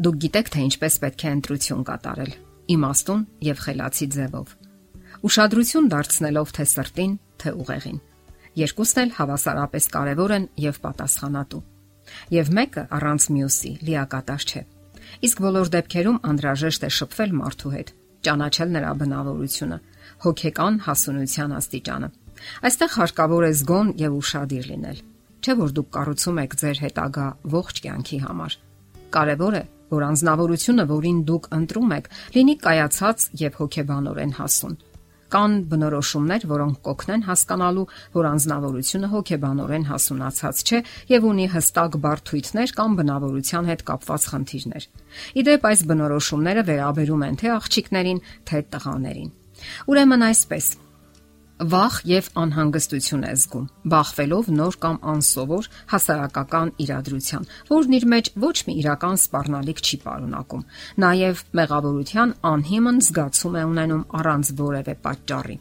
Դուք գիտեք թե ինչպես պետք է ընտրություն կատարել՝ իմաստուն եւ խելացի ձևով։ Ուշադրություն դարձնելով թե սրտին, թե ուղեղին։ Երկուսն էլ հավասարապես կարևոր են եւ պատասխանատու։ Եվ մեկը առանց մյուսի լիակատար չէ։ Իսկ բոլոր դեպքերում անհրաժեշտ է շփվել մարդու հետ, ճանաչել նրա բնավորությունը, հոգեկան հասունության աստիճանը։ Այստեղ հարկավոր է զգոն եւ ուրախadir լինել։ Չէ որ դուք կառուցում եք ձեր հետագա ողջ կյանքի համար։ Կարևոր է, որ անznավորությունը, որին դուք ընտրում եք, լինի կայացած եւ հոգեբանորեն հասուն։ Կան բնորոշումներ, որոնք կօգնեն հասկանալու, որ անznավորությունը հոգեբանորեն հասունացած չէ եւ ունի հստակ բարդույթներ կամ բնավորության հետ կապված խնդիրներ։ Իդեպ այս բնորոշումները վերաբերում են թե աղջիկներին, թե տղաներին։ Ուրեմն այսպես, վախ եւ անհանգստություն է զգում, բախվելով նոր կամ անսովոր հասարակական իրադրության, որն իր մեջ ոչ մի իրական սпарնալիք չի պարունակում։ Նաեւ մեղավորության անհիմն զգացում է ունենում առանց որևէ պատճառի։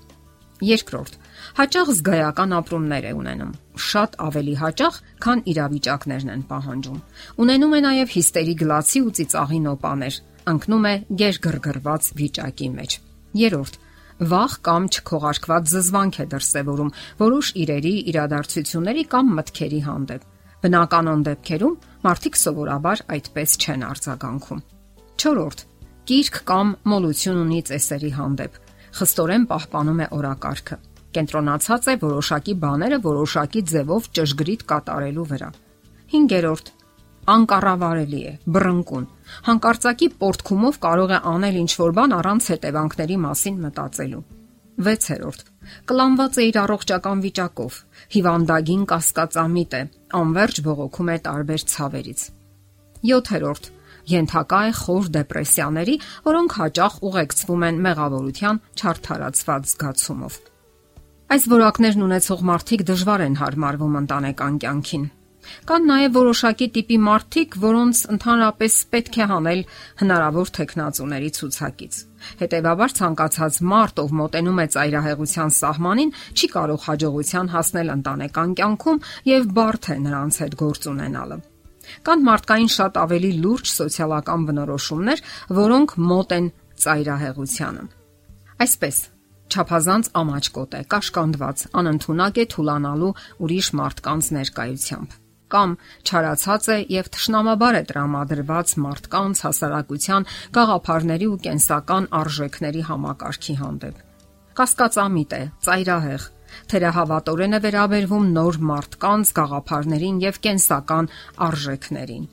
Երկրորդ, հաճախ զգայական ապրումներ է ունենում, շատ ավելի հաճախ, քան իրավիճակներն են պահանջում։ Ունենում է նաև հիստերի գլացի ու ծիծաղի նոպաներ, ընկնում է գերգրգռված վիճակի մեջ։ Երորդ, վախ կամ չքողարկված զզվանք է դրսևորում որոշ իրերի, իրադարձությունների կամ մտքերի հանդեպ։ Բնականon դեպքերում մարդիկ սովորաբար այդպես չեն արձագանքում։ 4. Կիրք կամ մոլություն ունի ծեսերի հանդեպ։ Խստորեն պահպանում է օրակարգը։ Կենտրոնացած է որոշակի բաները որոշակի ձևով ճշգրիտ կատարելու վրա։ 5 անկառավարելի է, բռնկուն։ Հանկարծակի պորտքումով կարող է անել ինչ-որ բան առանց հետևանքների մասին մտածելու։ 6. Կլանված է իր առողջական վիճակով, հիվանդագին կասկածամիտ է, անverջ բողոքում է տարբեր ցավերից։ 7. Ենթակա է խոր դեպրեսիաների, որոնք հաճախ ուղեկցվում են մեղավորության չարթարացված զգացումով։ Այս որակներն ունեցող մարդիկ դժվար են հարմարվում ընտանեկան կյանքին, Կան նաև որոշակի տիպի մարդիկ, որոնց ընդհանրապես պետք է հանել հնարավոր տեխնացուների ցուցակից։ Հետևաբար ցանկացած մարդ, ով մոտենում է ծայրահեղության սահմանին, չի կարող հաջողության հասնել ընտանեկան կյանքում եւ բարդ է նրանց հետ գործ ունենալը։ Կան մարդկային շատ ավելի լուրջ սոցիալական բնորոշումներ, որոնք մոտ են ծայրահեղությանը։ Այսպես Չափազանց ամաչկոտ է, կաշկանդված, անընդունակ է թուլանալու ուրիշ մարդկանց ներկայությամբ կամ չարացած է եւ թշնամաբար է տրամադրված մարդկանց հասարակության գաղափարների ու կենսական արժեքների համակարգի հանդեպ։ Կասկածամիտ է, ծայրահեղ, թերահավատորեն է վերաբերվում նոր մարդկանց գաղափարներին եւ կենսական արժեքներին։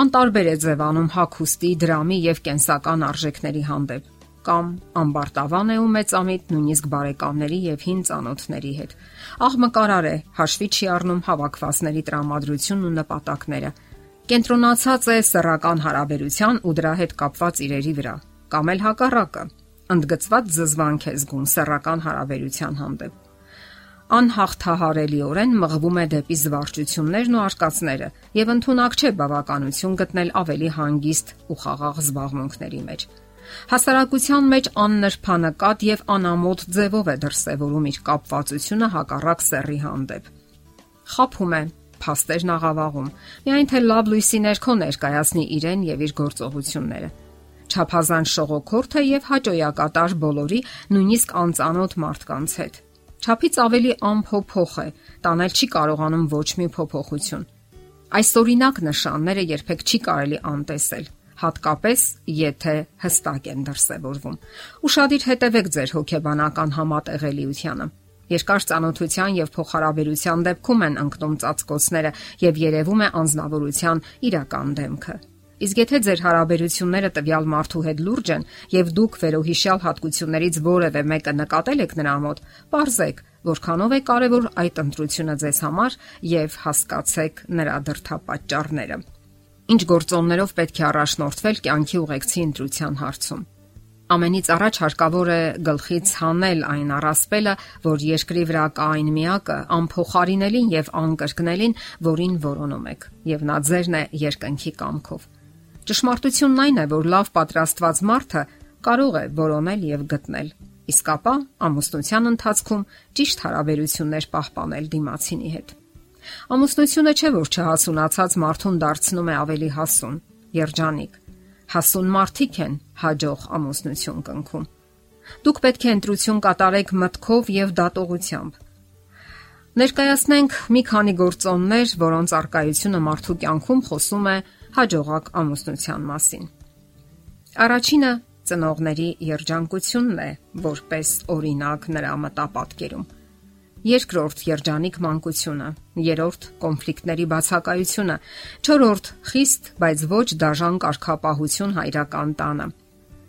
Անտարբեր է ձևանում հակոստի, դրամի եւ կենսական արժեքների հանդեպ կամ ամբարտավան է ու մեծամիտ նույնիսկ բարեկամների եւ հին ծանոթների հետ։ Աղմկարար է, հաշվի չի առնում հավաքվածների տրամադրությունն ու նպատակները։ Կենտրոնացած է սեռական հարաբերության ու դրա հետ կապված իրերի վրա, կամ էլ հակառակը։ Ընդգծված զզվանք է զգում սեռական հարաբերության հանդեպ անհաղթահարելիորեն մղվում է դեպի զվարճություններն ու արկածները եւ ընդունակ չէ բավականություն գտնել ավելի հանգիստ ու խաղաղ զբաղմունքների մեջ։ Հասարակության մեջ աննրբանկատ եւ անամոթ ձևով է դրսևորում իր կապվածությունը հակառակ սեռի հանդեպ։ Խափում է, փաստերն աղավաղում, միայն թե լավ լույսի ներքո ներկայացնի իրեն եւ իր գործողությունները։ Չափազանց շողոքորթ է եւ հաջողակատար բոլորի, նույնիսկ անծանոթ մարդկանց հետ։ Չափից ավելի ամփոփող է, տանել չի կարողանում ոչ մի փոփոխություն։ Այս օրինակ նշանները երբեք չի կարելի անտեսել հատկապես եթե հստակ են դրսևորվում։ Ուշադիր հետևեք ձեր հոգեբանական համատեղելիությանը։ Երկար ծանոթության եւ փոխհարաբերության դեպքում են ընկնում ծածկոցները եւ երևում է անznավորության իրական դեմքը։ Իսկ եթե ձեր հարաբերությունները տվյալ մարդու հետ լուրջ են եւ դուք վերոհիշյալ հատկություններից որևէ մեկը նկատել եք նրա մոտ, ողջեք, որքանով է կարևոր այդ ընտրությունը ձեզ համար եւ հասկացեք նրա դրթապաճառները ինչ գործոններով պետք է առաջնորդվել կյանքի ուղեկցի ընտրության հարցում։ Ամենից առաջ հարկավոր է գլխից հանել այն առասպելը, որ երկրի վրա կա այն միակը, անփոխարինելին եւ անկրկնելին, որին որոնում եք, եւ նա ձերն է երկնքի կամքով։ Ճշմարտությունն այն է, որ լավ պատրաստված մարդը կարող է որոնել եւ գտնել։ Իսկ ապա ամուսնության ընթացքում ճիշտ հարաբերություններ պահպանել դիմացինի հետ։ Ամուսնությունը չէ որ չհասունացած մարդուն դարձնում է ավելի հասուն, երջանիկ։ Հասուն մարդիկ են հաջող ամուսնություն կնքում։ Դուք պետք է ընտրություն կատարեք մտքով եւ դատողությամբ։ Ներկայացնենք մի քանի գործոններ, որոնց արկայությունը մարդու կյանքում խոսում է հաջողակ ամուսնության մասին։ Առաջինը ծնողների երջանկությունն է, որպես օրինակ նրա մտապատկերում։ Երկրորդ երջանիկ մանկությունը, երրորդ կոնֆլիկտների բացակայությունը, չորրորդ խիստ, բայց ոչ դաժան կարգապահություն հայրական տանը։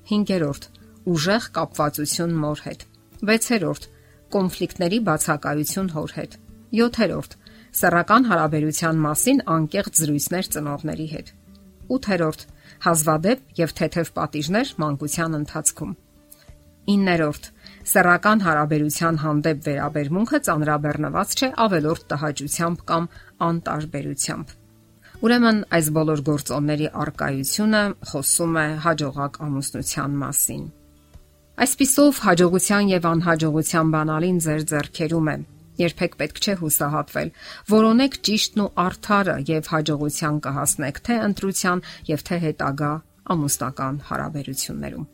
5-րդ ուժեղ կապվածություն մոր հետ։ 6-րդ կոնֆլիկտների բացակայություն հոր հետ։ 7-րդ սեռական հարաբերության մասին անկեղծ զրույցներ ծնողների հետ։ 8-րդ հազվադեպ եւ թեթև պատիժներ մանկության ընթացքում։ 9-րդ Սեռական հարաբերության հանդեպ վերաբերմունքը ծանրաբեռնված չէ ավելորդ տհաճությամբ կամ անտարբերությամբ։ Ուրեմն այս բոլոր գործոնների արկայությունը խոսում է հաջողակ ամուսնության մասին։ Այսպիսով հաջողության եւ անհաջողության բանալին ձեր ձեռքերում է։ Երբեք պետք չէ հուսահատվել։ Որոնեք ճիշտն ու արդարը եւ հաջողության կհասնեք թե ընտրության եւ թե հետագա ամուսնական հարաբերություններում։